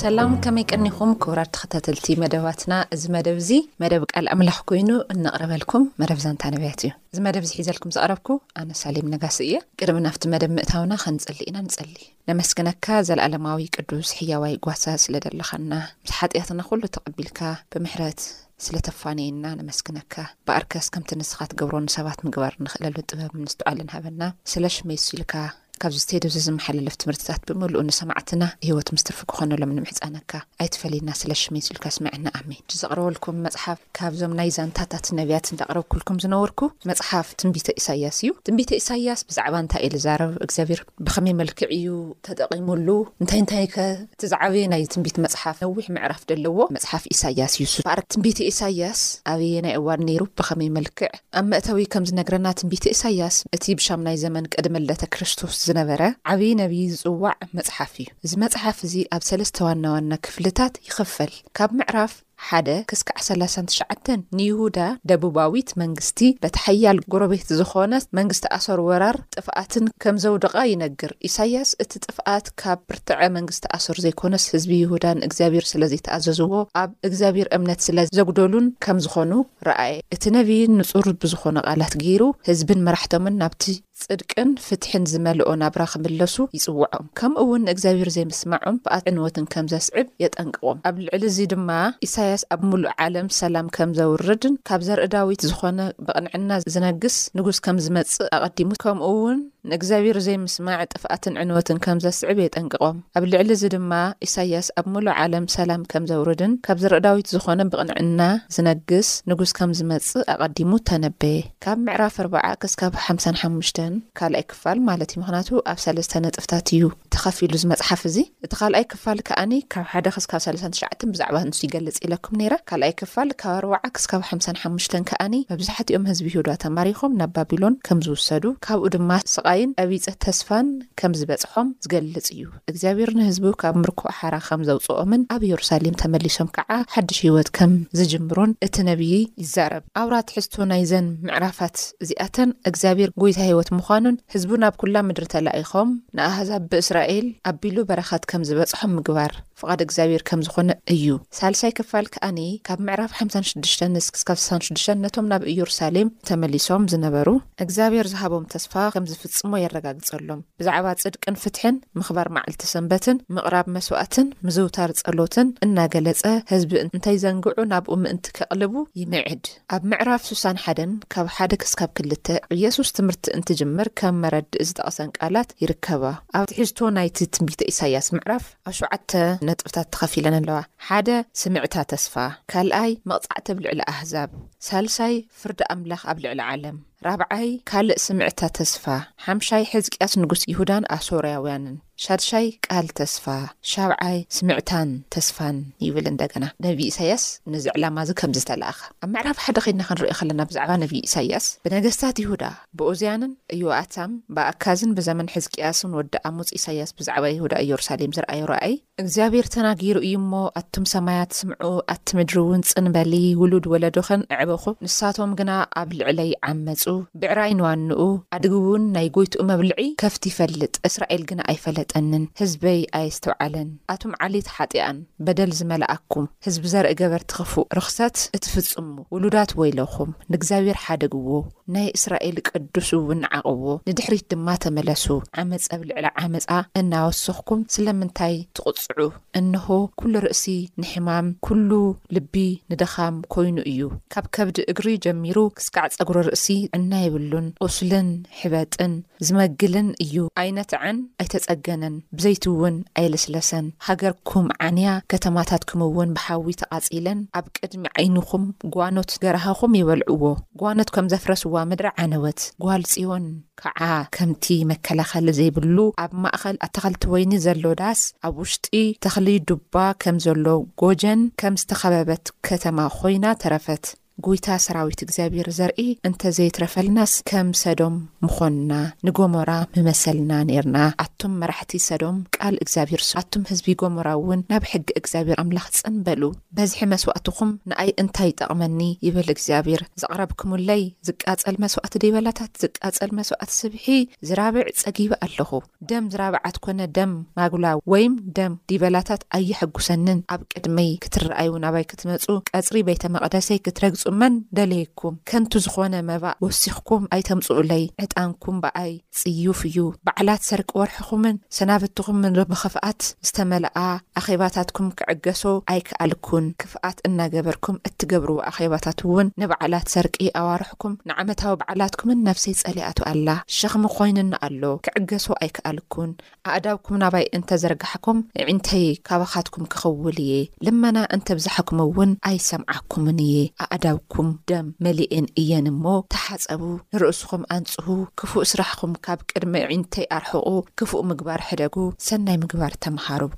ሰላም ከመይ ቀኒኹም ክቡራት ተኸታተልቲ መደባትና እዚ መደብ እዚ መደብ ቃል ኣምላኽ ኮይኑ እነቕርበልኩም መደብ ዛንታ ነብያት እዩ እዚ መደብ ዝሒዘልኩም ዝቐረብኩ ኣነሳሌም ነጋሲ እየ ቅድሚ ናብቲ መደብ ምእታውና ከንጽሊ ኢና ንጸሊ ነመስግነካ ዘልኣለማዊ ቅዱስ ሕያዋይ ጓሳ ስለ ደለኻና ምስ ሓጥያትና ኩሉ ተቀቢልካ ብምሕረት ስለ ተፋንየና ነመስግነካ በኣርከስ ከምቲ ንስኻ ትገብሮ ንሰባት ምግባር እንኽእለሉ ጥበብን ምስትውዓልን ሃበና ስለ ሽመይ ሲልካ ካብዚ ቴዲ እዚ ዝመሓለለፍ ትምህርትታት ብምልኡ ንሰማዕትና ሂወት ምስ ትርፊ ክኾነሎም ንምሕጻነካ ኣይትፈለየና ስለ ሽመይ ሲልካ ስመዐና ኣሜን። እቲ ዘቕረበልኩም መጽሓፍ ካብዞም ናይ ዛንታታት ነብያት እንዳቕረብኩልኩም ዝነበርኩ መጽሓፍ ትንቢተ ኢሳይያስ እዩ። ትንቢተ ኢሳይያስ ብዛዕባ እንታይ እዩ ዝዛረብ እግዚኣብሔር ብኸመይ መልክዕ እዩ ተጠቒሙሉ? እንታይ እንታይ ከ? እቲ ዝዓበየ ናይ ትንቢት መጽሓፍ፣ ነዊሕ ምዕራፍ ደለዎ መጽሓፍ ኢሳይያስ እዩ። ስፋር ትንቢተ ኢሳይያስ ኣበየናይ እዋን ነይሩ? ብኸመይ መልክዕ? ኣብ መእተዊ ከም ዝነግረና ትንቢተ ኢሳይያስ እቲ ብሻምናይ ዘመን ቅድሚ ልደተ ክርስቶስ ዝነበረ ዓብዪ ነብዪ ዝጽዋዕ መጽሓፍ እዩ። እዚ መጽሓፍ እዚ ኣብ ሰለስተ ዋና ዋና ክፍልታት ይኽፈል። ካብ ምዕራፍ። ሓደ ክስካዕ ሰላሳን ትሽዓተን ንይሁዳ ደቡባዊት መንግስቲ በቲ ሓያል ጎረቤት ዝኾነ መንግስቲ ኣሶር ወራር ጥፍኣትን ከም ዘውደቓ ይነግር። ኢሳይያስ እቲ ጥፍኣት ካብ ብርትዐ መንግስቲ ኣሶር ዘይኮነስ ህዝቢ ይሁዳ ንእግዚኣብሔር ስለ ዘይተኣዘዝዎ ኣብ እግዚኣብሔር እምነት ስለ ዘጉደሉን ከም ዝኾኑ ረኣየ። እቲ ነብይ ንጹር ብዝኾነ ቃላት ገይሩ ህዝብን መራሕቶምን ናብቲ። ጽድቅን ፍትሕን ዝመልኦ ናብራ ክምለሱ ይጽውዖም፣ ከምኡ እውን ንእግዚኣብሄር ዘይምስማዖም ብኣት ዕንወትን ከም ዘስዕብ የጠንቅቖም። ኣብ ልዕሊ እዚ ድማ ኢሳይያስ ኣብ ምሉእ ዓለም ሰላም ከም ዘውርድን ካብ ዘርኢ ዳዊት ዝኾነ ብቕንዕና ዝነግስ ንጉስ ከም ዝመጽእ ኣቐዲሙ ከምኡ እውን ንእግዚኣብሄር ዘይምስማዕ ጥፍኣትን ዕንወትን ከም ዘስዕብ የጠንቅቖም። ኣብ ልዕሊ እዚ ድማ ኢሳይያስ ኣብ ምሉእ ዓለም ሰላም ከም ዘውርድን ካብ ዘርኢ ዳዊት ዝኾነ ብቕንዕና ዝነግስ ንጉስ ከም ዝመጽእ ኣቐዲሙ ተነበየ። ካብ ምዕራፍ ኣርባዓ ክስካብ ሓምሳን ሓሙሽተን፣ ካልኣይ ክፋል ማለት እዩ፣ ምኽንያቱ ኣብ ሰለስተ ነጥብታት እዩ ተኸፊሉ እዚ መጽሓፍ እዚ። እቲ ካልኣይ ክፋል ከኣኒ ካብ ሓደ ክስካብ ሰላሳን ትሽዓተን ብዛዕባ ንሱ ይገልጽ ኢለኩም ነይረ። ካልኣይ ክፋል ካብ ኣርባዓ ክስካብ ሓምሳን ሓሙሽተን ከኣኒ መብዛሕትኦም ህዝቢ ይሁዳ ተማሪኾም ናብ ባቢሎን ከም ዝውሰዱ፣ ካብኡ ድማ ስቓይን ቀቢጸ ተስፋን ከም ዝበጽሖም ዝገልጽ እዩ። እግዚኣብሔር ንህዝቡ ካብ ምርኮ ሓራ ኸም ዘውጽኦምን ኣብ የሩሳሌም ተመሊሶም ከዓ ሓድሽ ሕይወት ከም ዝጅምሩን እቲ ነቢይ ይዛረብ። ኣውራ ትሕዝቶ ናይዘን ምዕራፋት እዚኣተን እግዚኣብሔር ጐይታ ሕይወት ምዃኑን ህዝቡ ናብ ኵላ ምድሪ ተላኢኾም ንኣሕዛብ ብእስራኤል ኣቢሉ በረኸት ከም ዝበጽሖም ምግባር ፍቓድ እግዚኣብሔር ከም ዝኾነ እዩ። ሣልሳይ ክፋል ከኣ ካብ ምዕራፍ ሓምሳን ሽዱሽተን እስካብ ስሳን ሽዱሽተን ነቶም ናብ ኢየሩሳሌም ተመሊሶም ዝነበሩ፣ እግዚኣብሔር ዝሃቦም ተስፋ ከም ዝፍጽሞ የረጋግጸሎም። ብዛዕባ ጽድቅን ፍትሕን፣ ምኽባር መዓልቲ ሰንበትን፣ ምቕራብ መሥዋዕትን፣ ምዝውታር ጸሎትን እናገለጸ ሕዝቢ እንተይዘንግዑ ናብኡ ምእንቲ ከቕልቡ ይምዕድ። ኣብ ምዕራፍ ሱሳን ሓደን ካብ ሓደ ክስካብ ክልተ ኢየሱስ ትምህርቲ እንትጅምር ከም መረድኢ ዝጠቐሰን ቃላት ይርከባ። ኣብ ትሕዝቶ ናይቲ ትንቢተ ኢሳይያስ ምዕራፍ ኣብ ሸውዓተ ነጥብታት ተኸፊለን ኣለዋ። ሓደ ስምዕታ ተስፋ፣ ካልኣይ መቕጻዕቲ ኣብ ልዕሊ ኣሕዛብ፣ ሣልሳይ ፍርዲ ኣምላኽ ኣብ ልዕሊ ዓለም። ራብዓይ ካልእ ስምዕታ ተስፋ። ሓምሻይ ሕዝቅያስ ንጉስ ይሁዳን ኣሶርያውያንን። ሻድሻይ ቃል ተስፋ። ሻብዓይ ስምዕታን ተስፋን ይብል እንደገና ነብዪ ኢሳይያስ ነዚ ዕላማ እዚ ከምዚ ዝተላእከ። ኣብ ምዕራፍ ሓደ ኬድና ክንርእዮ ከለና ብዛዕባ ነብዪ ኢሳይያስ ብነገስታት ይሁዳ ብኡዝያንን እዮኣታም ብኣካዝን ብዘመን ሕዝቅያስን ወዲ ኣሞጽ ኢሳይያስ ብዛዕባ ይሁዳ እዮርሳሌም ዝርኣዮ ራእይ እግዚኣብሔር ተናጊሩ እዩ እሞ ኣቱም ሰማያት ስምዑ ኣቲ ምድሪ እውን ጽን በሊ ውሉድ ወለዶኽን ኣዕበኹ ንሳቶም ግና ኣብ ልዕለይ ዓመጹ ብዕራይ ንዋንኡ ኣድጊ እውን ናይ ጎይትኡ መብልዒ ከፍቲ ይፈልጥ እስራኤል ግና ኣይፈለጠንን ህዝበይ ኣየስተውዓለን ኣቱም ዓሌት ሓጥኣን በደል ዝመልኣኩም ህዝቢ ዘርኢ ገበርቲ ኽፉእ ርኽሰት እትፍጽሙ ውሉዳት ወይለኹም ንእግዚኣብሔር ሓደግዎ ናይ እስራኤል ቅዱስ እውን ዓቕብዎ፣ ንድሕሪት ድማ ተመለሱ፣ ዓመፅ ኣብ ልዕሊ ዓመፃ እናወሰኽኩም ስለምንታይ ትቕፅዑ? እንሆ፣ ኵሉ ርእሲ ንሕማም፣ ኵሉ ልቢ ንድኻም ኮይኑ እዩ፣ ካብ ከብዲ እግሪ ጀሚሩ ክስካዕ ፀጕሪ ርእሲ ዕና የብሉን፣ ቍስልን ሕበጥን ዝመግልን እዩ ኣይነትዐን ኣይተጸገነን ብዘይትውን ኣይለስለሰን ሃገርኩም ዓንያ ከተማታትኩምውን ብሓዊ ተቓጺለን ኣብ ቅድሚ ዓይንኹም ጓኖት ገራህኹም ይበልዕዎ ጓኖት ከም ዘፍረስዋ ምድረ ዓነወት ጓል ጽዮን ከኣ ከምቲ መከላኸሊ ዘይብሉ ኣብ ማእኸል ኣታኸልቲ ወይኒ ዘሎ ዳስ ኣብ ውሽጢ ተኽሊ ዱባ ከም ዘሎ ጎጀን ከም ዝተኸበበት ከተማ ኮይና ተረፈት። ጉይታ ሰራዊት እግዚኣብሔር ዘርኢ እንተ ዘይትረፈልናስ ከም ሰዶም ምኾንና ንጎሞራ ምመሰልና ኔርና ኣቱም መራሕቲ ሰዶም ቃል እግዚኣብሔር ስሙ ኣቱም ህዝቢ ጎሞራ እውን ናብ ሕጊ እግዚኣብሔር ኣምላኽ ጽን በሉ በዝሒ መስዋእትኹም ንኣይ እንታይ ይጠቕመኒ ይብል እግዚኣብሔር ዘቕረብክሙለይ ዝቃጸል መስዋእቲ ዲበላታት ዝቃጸል መስዋእቲ ስብሒ ዝራብዕ ጸጊበ ኣለኹ ደም ዝራብዓት ኮነ ደም ማጉላ ወይም ደም ዲበላታት ኣየሐጉሰንን ኣብ ቅድመይ ክትረኣዩ ናባይ ክትመጹ ቀጽሪ ቤተ መቅደሰይ ክትረግጹ መን ደለየኩም ከንቱ ዝኾነ መባእ ወሲኽኩም ኣይተምጹኡለይ ዕጣንኩም ብኣይ ጽዩፍ እዩ በዓላት ሰርቂ ወርሕኹምን ሰናብትኹምን ብኽፍኣት ዝተመልኣ ኣኼባታትኩም ክዕገሶ ኣይክኣልኩን ክፍኣት እናገበርኩም እትገብርዎ ኣኼባታት እውን ንበዓላት ሰርቂ ኣዋርሕኩም ንዓኩም ንዓመታዊ በዓላትኩምን ነፍሰይ ጸሊኣቶ ኣላ ሸክሚ ኮይንኒ ኣሎ ክዕገሶ ኣይክኣልኩን ኣእዳብኩም ናባይ እንተ ዘርጋሕኩም እዒንተይ ካባካትኩም ክክውል እየ ልመና እንተብዛሕኩም እውን ኣይሰምዓኩምን እየ ኣእዳብኩም ደም መሊኤን እየን እሞ ተሓጸቡ ንርእስኩም ኣንጽሁ ክፉእ ስራሕኩም ካብ ቅድሚ እዒንተይ ኣርሕቁ ክፉእ ምግባር ሕደጉ ሰናይ ምግባር ተምሃሩ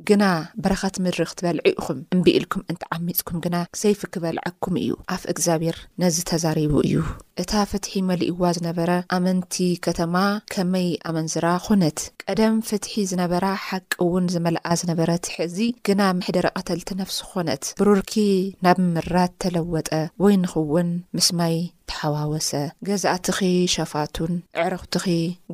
ግና በረኸት ምድሪ ክትበልዑ ኢኹም፣ እምቢ ኢልኩም እንተ ዓሚጽኩም ግና፣ ሰይፊ ኪበልዐኩም እዩ፣ ኣፍ እግዚኣብሄር ነዚ ተዛሪቡ እዩ። እታ ፍትሒ መሊእዋ ዝነበረ ኣመንቲ ከተማ ከመይ ኣመንዝራ ዀነት! ቀደም ፍትሒ ዝነበራ፣ ሓቂውን ዝመልኣ ዝነበረት፣ ሕዚ ግና መሕደሪ ቐተልቲ ነፍሲ ዀነት። ብሩርኪ ናብ ምራት ተለወጠ፣ ወይንኺውን ምስ ማይ ተሓዋወሰ። ገዛእትኺ ሸፋቱን ኣዕሩኽትኺ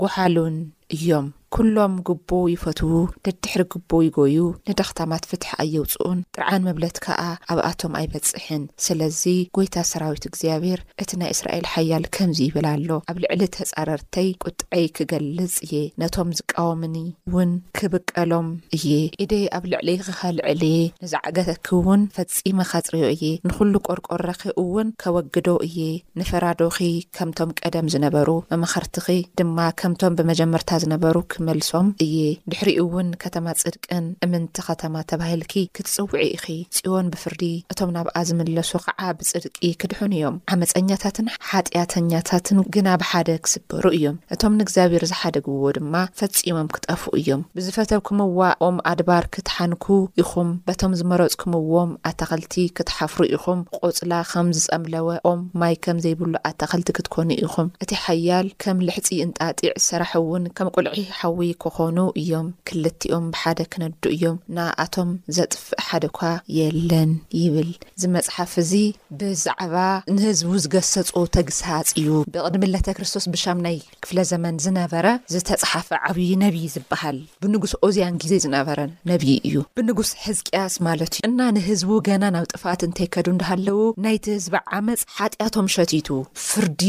ጐሓሉን እዮም። ኩሎም ጉቦ ይፈትዉ ደድሕሪ ጉቦ ይጎዩ ንደኽታማት ፍትሒ ኣየውጽኡን ጥርዓን መብለት ከኣ ኣብኣቶም ኣይበጽሕን ስለዚ ጎይታ ሰራዊት እግዚኣብሔር እቲ ናይ እስራኤል ሓያል ከምዚ ይብል ኣሎ ኣብ ልዕሊ ተጻረርተይ ቁጥዐይ ክገልጽ እየ ነቶም ዝቃወምኒ ውን ክብቀሎም እየ ኢደይ ኣብ ልዕሌኺ ከልዕል እየ ንዝዓገተኪ ውን ጺመ ኻጽርዮ እየ፣ ንዅሉ ቈርቈረኺ እውን ከወግዶ እየ። ንፈራዶኺ ኸምቶም ቀደም ዝነበሩ፣ መማኽርትኺ ድማ ከምቶም ብመጀመርታ ዝነበሩ ክመልሶም እየ። ድሕሪኡውን ከተማ ጽድቅን እምንቲ ኸተማ ተባሂልኪ ኽትጽውዒ ኢኺ። ጽዮን ብፍርዲ፣ እቶም ናብኣ ዝምለሱ ኸዓ ብጽድቂ ኽድሕኑ እዮም። ዓመጸኛታትን ሓጢኣተኛታትን ግና ብሓደ ክስበሩ እዮም። እቶም ንእግዚኣብሔር ዝሓደግዎ ድማ ፈጺሞም ክጠፍኡ እዮም። ብዝፈተውክምዋ ኦም ኣድባር ክትሓንኩ ኢኹም፣ በቶም ዝመረጽኩምዎም ኣታኽልቲ ክትሓፍሩ ኢኹም፣ ቈጽላ ኸም ዝጸምለወ ኦም፣ ማይ ከም ዘይብሉ ኣታኽልቲ ክትኰኑ ኢኹም። እቲ ሓያል ከም ልሕጺ እንጣጢዕ፣ ሰራሕውን ከም ቍልዒ ሓዊ ኪዀኑ እዮም፣ ክልቲኦም ብሓደ ኪነድዱ እዮም፣ ንኣኣቶም ዜጥፍእ ሓደኳ የለን ይብል። እዚ መጽሓፍ እዚ ብዛዕባ ንህዝቡ ዝገሰጾ ተግሳጽ እዩ። ብቕድሚ ልደተ ክርስቶስ ብሻምናይ ክፍለ ዘመን ዝነበረ ዝተጽሓፈ ዓብዪ ነብዪ ዝበሃል ብንጉስ ኦዝያን ግዜ ዝነበረ ነብዪ እዩ። ብንጉስ ሕዝቅያስ ማለት እዩ። እና ንህዝቡ ገና ናብ ጥፍኣት እንተይከዱ እንዳሃለዉ ናይቲ ህዝቢ ዓመጽ ሓጢኣቶም ሸቲቱ ፍርዲ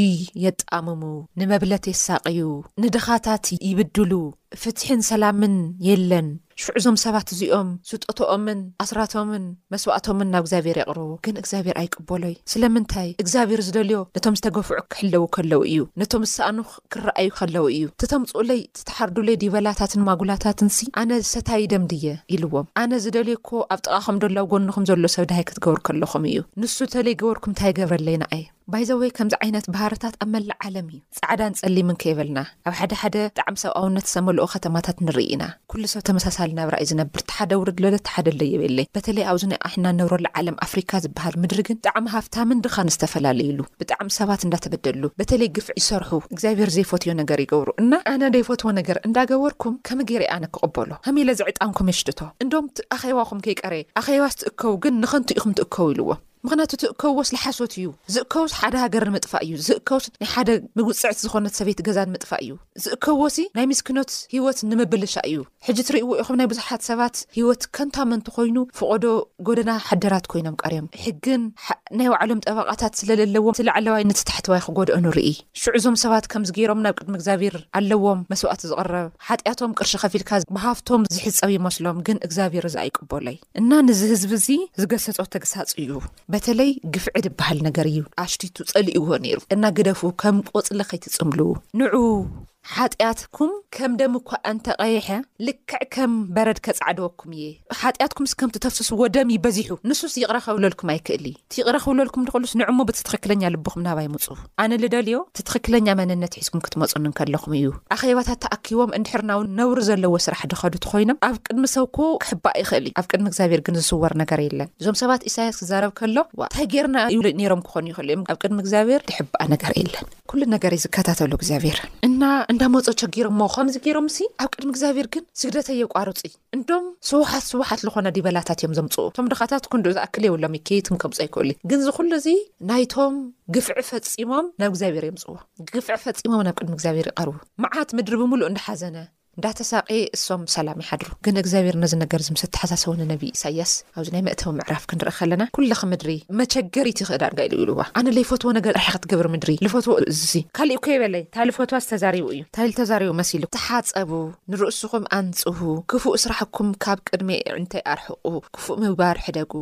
የጣምሙ፣ ንመብለት የሳቕዩ፣ ንድኻታት ይብድሉ፣ ፍትሒን ሰላምን የለን ሽዑ እዞም ሰባት እዚኦም ስጦቶኦምን ኣስራቶምን መስዋእቶምን ናብ እግዚኣብሔር የቅርቡ ግን እግዚኣብሔር ኣይቅቦሎይ ስለምንታይ እግዚኣብሔር ዝደልዮ ነቶም ዝተገፍዑ ክሕለዉ ከለዉ እዩ ነቶም ዝሰኣኑ ክረኣዩ ከለዉ እዩ ትተምጹኡለይ ትትሓርዱለይ ዲበላታትን ማጉላታትንሲ ኣነ ሰታዪ ደም ድየ ኢልዎም ኣነ ዝደልዮ እኮ ኣብ ጥቃኹም ደሎ ኣብ ጎንኹም ዘሎ ሰብ ደሃይ ክትገብሩ ከለኹም እዩ ንሱ ተለይ ገበርኩም እንታይ ይገብረለይ ንዓይ ባይዘወይ ከምዚ ዓይነት ባህርታት ኣብ መላእ ዓለም እዩ ጻዕዳን ጸሊምን ከይበልና ኣብ ሓደ ሓደ ጣዕሚ ሰብኣውነት ዝተመልኦ ከተማታት ንርኢ ኢና ኩሉ ሰብ ተመሳሳሊ ናብራ እዩ ዝነብር እቲ ሓደ ውርድ ለለ እቲ ሓደ ለየብ የለይ በተለይ ኣብዚ ናይ ኣሕና ንነብረሉ ዓለም ኣፍሪካ ዝብሃል ምድሪ ግን ጣዕሚ ሃፍታምን ድኻን ዝተፈላለዩሉ ብጣዕሚ ሰባት እንዳተበደሉ በተለይ ግፍዒ ዝሰርሑ እግዚኣብሔር ዘይፈትዮ ነገር ይገብሩ እና ኣነ ደይፈትዎ ነገር እንዳገበርኩም ከመይ ገይረ ኣነ ክቅበሎ ከመይ ኢለ ዝዕጣንኩም የሽትቶ እንዶም እቲ ኣኼባኹም ከይቀረየ ኣኼባስ ትእከቡ ግን ንኸንቱ ኢኹም ትእከቡ ኢልዎም ምኽንያቱ እቲ እከዎስ ልሓሶት እዩ ዝእከዎስ ሓደ ሃገር ንምጥፋእ እዩ ዝእከዎስ ናይ ሓደ ንውጽዕቲ ዝኾነት ሰበይቲ ገዛ ንምጥፋእ እዩ ዝእከዎሲ ናይ ምስኪኖት ሂወት ንምብልሻእ እዩ ሕጂ ትሪእዎ ኢኹም ናይ ብዙሓት ሰባት ሂወት ከንታመንቲ ኮይኑ ፍቆዶ ጎደና ሓደራት ኮይኖም ቀርዮም ሕግን ናይ ባዕሎም ጠበቃታት ስለለለዎም እቲ ላዕለዋይ ነቲ ታሕተዋይ ክጎድኦ ንርኢ ሽዑ እዞም ሰባት ከምዚ ጌሮም ናብ ቅድሚ እግዚኣብሄር ኣለዎም መስዋእቲ ዝቅረብ ሓጢኣቶም ቅርሺ ከፊልካ ብሃፍቶም ዝሕጸብ ይመስሎም ግን እግዚኣብሄር እዚ ኣይቅቦለይ። እና ንዚ ህዝቢ እዚ ዝገሰጾ ተግሳጽ እዩ በተለይ ግፍዒ ድበሃል ነገር እዩ ኣሽቲቱ ጸሊእዎ ነይሩ እና ግደፉ ከም ቆጽሊ ከይትጽምሉ ንዑ ሓጢኣትኩም ከም ደም እኳ እንተ ቐይሐ ልክዕ ከም በረድ ከጻዕደወኩም እየ ሓጢኣትኩምስ ከምቲ ተፍስስዎ ደም እዩ በዚሑ ንሱስ ይቕረ ከብለልኩም ኣይክእል እዩ ይቕረ ክብለልኩም ድክሉስ ንዕ'ሞ ብቲ ትኽክለኛ ልብኹም ናባይ ምጹ። ኣነ ልደልዮ እቲ ትኽክለኛ መንነት ሒዝኩም ክትመጹኒ እንከለኹም እዩ። ኣኼባታት ተኣኪቦም እንድሕር ናውን ነውሪ ዘለዎ ስራሕ ድኸዱ ትኾይኖም ኣብ ቅድሚ ሰብ እኮ ክሕባእ ይኽእል እዩ። ኣብ ቅድሚ እግዚኣብሔር ግን ዝስወር ነገር የለን። እዞም ሰባት ኢሳያስ ክዛረብ ከሎ ዋእ እንታይ ጌርና ይብሉ ኔሮም ክኾኑ ይኽእሉ እዮም። ኣብ ቅድሚ እግዚኣብሔር ድሕባእ ነገር የለን። ኩሉ ነገር እዩ ዝከታተሎ እግዚኣብሔር። እና እንዳመጹ ኣቸጊሮሞ ከምዚ ጌሮምሲ ኣብ ቅድሚ እግዚኣብሔር ግን ስግደተይ የቋርጹ። እንዶም ስውሓት ስውሓት ልኾነ ዲበላታት እዮም ዘምጽኡ እቶም ድኻታት ክንድኡ ዝኣክል የብሎምይ ክይትን ከምጾ ኣይክእሉይ ግን ዝኹሉ እዚ ናይቶም ግፍዒ ፈጺሞም ናብ እግዚኣብሔር የምጽዎ ግፍዒ ፈጺሞም ናብ ቅድሚ እግዚኣብሔር ይቐርቡ መዓት ምድሪ ብምሉእ እንዳሓዘነ እንዳተሳቀየ እሶም ብሰላም ይሓድሩ ግን እግዚኣብሔር ነዚ ነገር እዚ ምስ ኣተሓሳሰቦ ንነቢይ ኢሳያስ ኣብዚ ናይ መእተዊ ምዕራፍ ክንርኢ ከለና ኩልኺ ምድሪ መቸገሪት ይኺ ዳርጋ ኢሉ ኢልዋ ኣነ ለይፈትዎ ነገር ጥራሕ ክትገብሪ ምድሪ ልፈትዎ እዚ ካሊእ እኮ ይበለይ እንታይ ልፈትዋ ዝተዛሪቡ እዩ እንታይ ልተዛሪቡ መሲሉ ተሓጸቡ ንርእስኹም ኣንጽሁ፣ ክፉእ ስራሕኩም ካብ ቅድሚ የዒንተይ ኣርሕቑ፣ ክፉእ ምግባር ሕደጉ፣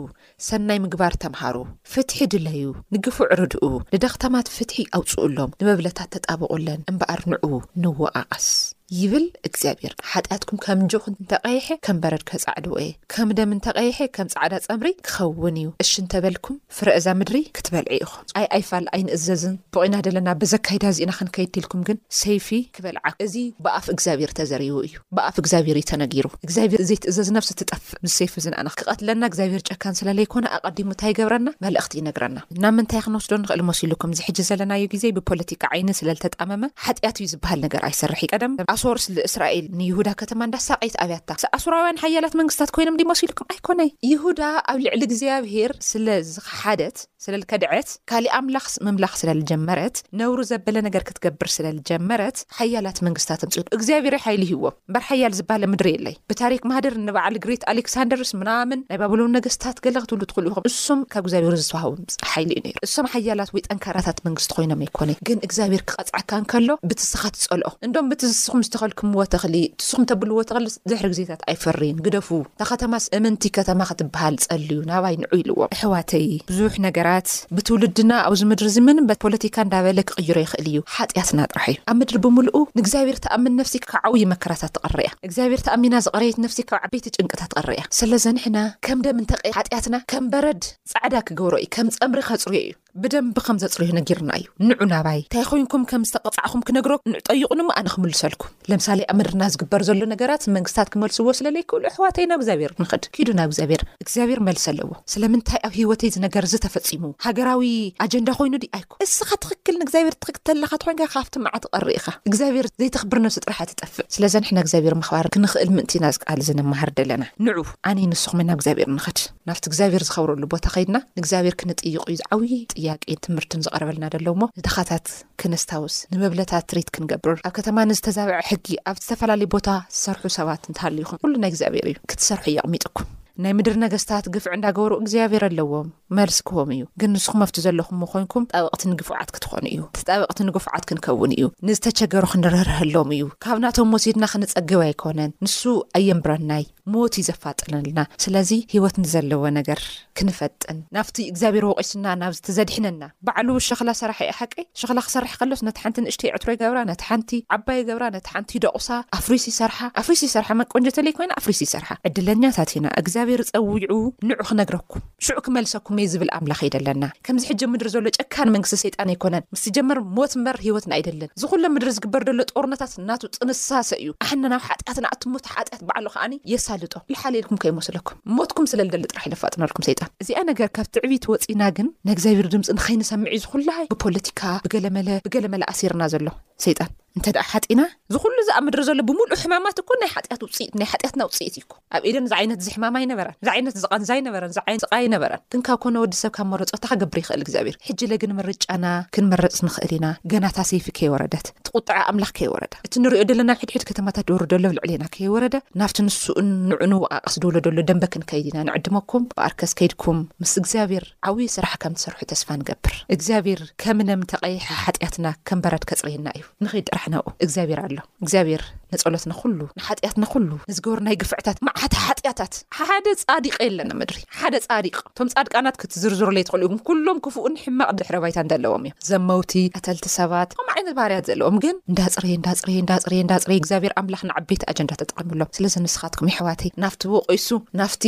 ሰናይ ምግባር ተምሃሩ። ፍትሒ ድለዩ፣ ንግፉዕ ርድኡ፣ ንደኽታማት ፍትሒ ኣውጽኡሎም፣ ንመብለታት ተጣበቑለን እምበኣር ንዑ ንወቓቐስ። ይብል እግዚኣብሄር፣ ሓጢኣትኩም ከም ጆክ እንተ ቐይሐ፣ ከም በረድ ከጻዕድዎ እየ፣ ከም ደም እንተ ቐይሐ፣ ከም ጻዕዳ ጸምሪ ክኸውን እዩ፣ እሺ እንተ በልኩም፣ ፍረ እዛ ምድሪ ክትበልዒ ኢኹም። ኣይ ኣይፋል ኣይንእዘዝን ብቚና ደለና በዚ ኣካይዳ እዚ ኢና ክንከይድ ተልኩም ግን ሰይፊ ክበልዓኩም። እዚ ብኣፍ እግዚኣብሄር ተዘሪቡ እዩ ብኣፍ እግዚኣብሄር እዩ ተነጊሩ እግዚኣብሄር ዘይትእዘዝ ነፍሲ ትጠፍእ ምስ ሰይፊ እዚ ንኣና ክቀትለና እግዚኣብሄር ጨካን ስለለይኮነ ኣቀዲሙ እንታይ ይገብረና መልእኽቲ ይነግረና ናብ ምንታይ ክንወስዶ ንኽእል ሞሲሉኩም እዚ ሕጂ ዘለናዮ ግዜ ብፖለቲካ ዓይኒ ስለልተጣመመ ሓጥያት እዩ ዝብሃል ነገር ኣይሰርሕ እዩ ቀደም ኣሶር ስለ እስራኤል ንይሁዳ ከተማ እንዳሳቀየት ኣብያታ ሰ ኣሱራውያን ሓያላት መንግስታት ኮይኖም ድዩ ሞሲሉኩም ንዓይ ኮነይ። ይሁዳ ኣብ ልዕሊ እግዚኣብሄር ስለ ዝኸሓደት፣ ስለ ልከደዐት፣ ካሊእ ኣምላኽ ምምላኽ ስለ ልጀመረት፣ ነውሪ ዘበለ ነገር ክትገብር ስለ ልጀመረት፣ ሓያላት መንግስታት ኣምጺኡሉ። እግዚኣብሄር'ዩ ሓይሊ ሂቡዎም እምበር ሓያል ዝበሃል ኣብ ምድሪ የለይ። ብታሪኽ ማህደር እኒ በዓል ግሪት ኣሌክሳንደርስ ምናምን ናይ ባብሎን ነገስታት ገለ ክትብሉ ትኽእሉ ኢኹም። እሶም ካብ እግዚኣብሄር ዝተዋህቦም ሓይሊ እዩ ነይሩ። እሶም ሓያላት ወይ ጠንካራታት መንግስቲ ኮይኖም ኣይ ኮነይ። ግን እግዚኣብሄር ክቐጽዓካ እንከሎ ብቲ ስኻ ትጸልኦ። እንዶም ብቲ ዝስኹም ዝተኸልክምዎ ተኽሊ፣ እቲ ስኹም ተብልዎ ተኽሊ ድሕሪ ግዜታት። ኣይፈርይን ግደፉ እታ ከተማስ እምንቲ ከተማ ክትብሃል ጸልዩ ናባይ ንዑ ኢልዎም እሕዋተይ ብዙሕ ነገራት ብትውልድና ኣብዚ ምድሪ እዚ ምንም በቲ ፖለቲካ እንዳበለ ክቅይሮ ይክእል እዩ ሓጥያትና ጥራሕ እዩ ኣብ ምድሪ ብምልኡ ንእግዚኣብሔር ትኣምን ነፍሲ ካብ ዓውዪ መከራታት ትቀሪ እያ እግዚኣብሔር ተኣሚና ዝቀረየት ነፍሲ ካብ ዓበይቲ ጭንቅታት ትቀሪ እያ ሰለዘ ንሕና ከም ደም እንተቀይርና ሓጥያትና ከም በረድ ጻዕዳ ክገብሮ እዩ ከም ጸምሪ ከጽርዮ እዩ። ብደንቢ ከም ዘጽርዮ ነጊርና እዩ ንዑ ናባይ እንታይ ኮይንኩም ከም ዝተቐጻዕኹም ክነግሮ ንዑ ጠይቑን እሞ ኣነ ክምልሰልኩም ለምሳሌ ኣብ ምድርና ዝግበር ዘሎ ነገራት መንግስታት ክመልስዎ ስለለይክእሉ ኣሕዋተይ ናብ እግዚኣብሔር ንኸድ ኪዱ ናብ እግዚኣብሔር እግዚኣብሔር መልስ ኣለዎ ስለምንታይ ኣብ ህይወተይ ዝነገር እዚ ተፈጺሙ ሃገራዊ ኣጀንዳ ኮይኑ ዲ ኣይኮ እስኻ ትኽክል ንእግዚኣብሔር ትኽክ ተለኻ ትኮንካ ካብቲ መዓ ትቐሪ ኢኻ እግዚኣብሔር ዘይተኽብር ነብሲ ጥራሓ ትጠፍእ ስለዘንሕና እግዚኣብሔር ምኽባር ክንኽእል ምእንቲ ኢና ዝቃል ዝንመሃር ደለና ንዑ ኣነይ ንስኹም ናብ እግዚኣብሔር ንኸድ ናብቲ እግዚኣብሔር ዝኸብረሉ ቦታ ከይድና ንእግዚኣብሔር ክንጥይቕ እዩ ዓብዪ ጥያቄን ትምህርትን ዝቐረበልና ደሎ እሞ ንድኻታት ክነስታውስ ንመብለታት ትሪት ክንገብር ኣብ ከተማ ንዝተዛበዐ ሕጊ ኣብ ዝተፈላለዩ ቦታ ዝሰርሑ ሰባት እንተሃሊኹም ኩሉ ናይ እግዚኣብሔር እዩ ክትሰርሑ የቕሚጥኩም ናይ ምድሪ ነገስታት ግፍዕ እንዳገበሩ እግዚኣብሔር ኣለዎም መልሲ ክህቦም እዩ ግን ንስኹም ኣብቲ ዘለኹምዎ ኮይንኩም ጣበቕቲ ንግፉዓት ክትኾኑ እዩ ተጣበቕቲ ንግፉዓት ክንከውን እዩ ንዝተቸገሩ ክንርህርሀሎም እዩ ካብ ናቶም ወሲድና ክንጸግብ ኣይኮነን ንሱ ኣየንብረናይ ሞት እዩ ዘፋጥነልና ስለዚ ህይወት ንዘለዎ ነገር ክንፈጥን ናብቲ እግዚኣብሔር ወቂሱና ናብዝቲ ዘድሕነና ባዕሉ ሸኽላ ሰራሒ እዩ ሓቀይ ሸኽላ ክሰርሕ ከሎስ ነቲ ሓንቲ ንእሽተይ ዕትሮ ይገብራ ነቲ ሓንቲ ዓባይ ይገብራ ነቲ ሓንቲ ይደቁሳ ኣፍሪሱ ይሰርሓ ኣፍሪሱ ይሰርሓ መን ቆንጆ ተለይ ኮይና ኣፍሪሱ ይሰርሓ ዕድለኛታት ኢና እግዚኣብሔር ጸዊዑ ንዑ ክነግረኩም ሽዑ ክመልሰኩም እየ ዝብል ኣምላኽ ይደለና። ከምዚ ሕጂ ኣብ ምድሪ ዘሎ ጨካን መንግስቲ ሰይጣን ኣይኮነን። ምስ ዝጀመር ሞት እምበር ህይወትና ኣይደልን። እዚ ኩሉ ኣብ ምድሪ ዝግበር ደሎ ጦርነታት ናቱ ጥንሳሰ እዩ። ኣሕና ናብ ሓጢኣትና ኣቲ ሞት ሓጢኣት ባዕሉ ከኣኒ የሳልጦ። ልሓሊ ኢልኩም ከይመስለኩም። ሞት ኩም ስለ ልደሊ ጥራሕ እዩ ለፋጥነልኩም ሰይጣን። እዚኣ ነገር ካብ ትዕቢት ወጺና ግን ናይ እግዚኣብሄር ድምጺ ንከይንሰምዕ እዩ እዚ ኩላ ብፖለቲካ ብገለመለ ብገለመለ ኣሲርና ዘሎ ሰይጣን። እንተ ደኣ ሓጢእና እዚ ኩሉ እዚ ኣብ ምድሪ ዘሎ ብምሉኡ ሕማማት እኮ ናይ ሓጢኣት ውጽኢት ናይ ሓጢኣትና ውጽኢት እዩ እኮ ኣብ ኤደን እዚ ዓይነት እዚ ሕማም ኣይነበረን እዚ ዓይነት እዚ ቃንዛ ኣይነበረን እዚ ዓይነት ስቓይ ኣይነበረን ግን ካብ ኮነ ወዲ ሰብ ካብ መረጾ እንታይ ክገብር ይኽእል እግዚኣብሔር ሕጂለ ግን ምርጫና ክንመርጽ ንኽእል ኢና ገና እታ ሰይፊ ከይወረደት እቲ ቁጥዐ ኣምላኽ ከይወረደ እቲ ንሪኦ ደለና ኣብ ሕድሕድ ከተማታት ድወርድ ደሎ ኣብ ልዕሌና ከይወረደ ናብቲ ንሱኡን ንዑ ንወቓቐስ ድብሎ ደሎ ደንበ ክንከይድ ኢና ንዕድመኩም ብኣርከስ ከይድኩም ምስ እግዚኣብሔር ዓውዪ ስራሕ ከም ትሰርሑ ተስፋ ንገብር እግዚኣብሔር ከምነም ተቀይሐ ሓጥያትና ከም በረድ ከጽርየና እዩ ንኺድ ጥራሕ ናብኡ እግዚኣብሔር ኣሎ እግዚኣብሔር ንጸሎትና ኩሉ ንሓጥያትና ኩሉ ንዝገበርናይ ግፍዕታት መዓት ሓጥያታት ሓደ ጻዲቅ የለን ኣብ ምድሪ ሓደ ጻዲቅ እቶም ጻድቃናት ክትዝርዝሩ ለይትኽእሉ ኢኹም ኩሎም ክፉእን ሕማቅ ድሕረ ባይታ እንደለዎም እዮም ዘመውቲ ቀተልቲ ሰባት ከምኡ ዓይነት ባህርያት ዘለዎም ግን እንዳጽረየ እንዳጽረየ እንዳጽረየ እንዳጽረየ እግዚኣብሔር ኣምላኽ ንዓበይቲ ኣጀንዳ ተጠቂምሎም ስለዚ ንስኻትኩም የሕዋተይ ናፍቲ ወቂሱ ናፍቲ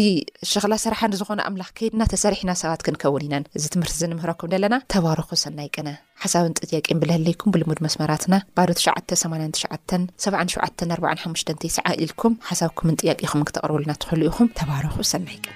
ሸኽላ ሰራሓ ንዝኾነ ኣምላኽ ከይድና ተሰሪሕና ሰባት ክንከውን ኢናን እዚ ትምህርቲ እዚ ንምህረኩም ደለና ተባረኹ ሰናይ ቅነ። ሓሳብን ጥጥያቄን ብልህለይኩም ብልሙድ መስመራትና ባዶ ትሽዓተ ሰማንያን ትሽዓተን ሰብዓን ሸውዓተን ኣርባዓን ሓሙሽተን ተስዓ ኢልኩም ሓሳብኩምን ጥያቄኹምን ክተቅርቡልና ትኽእሉ ኢኹም ተባረኹ ሰናይ ቅነ።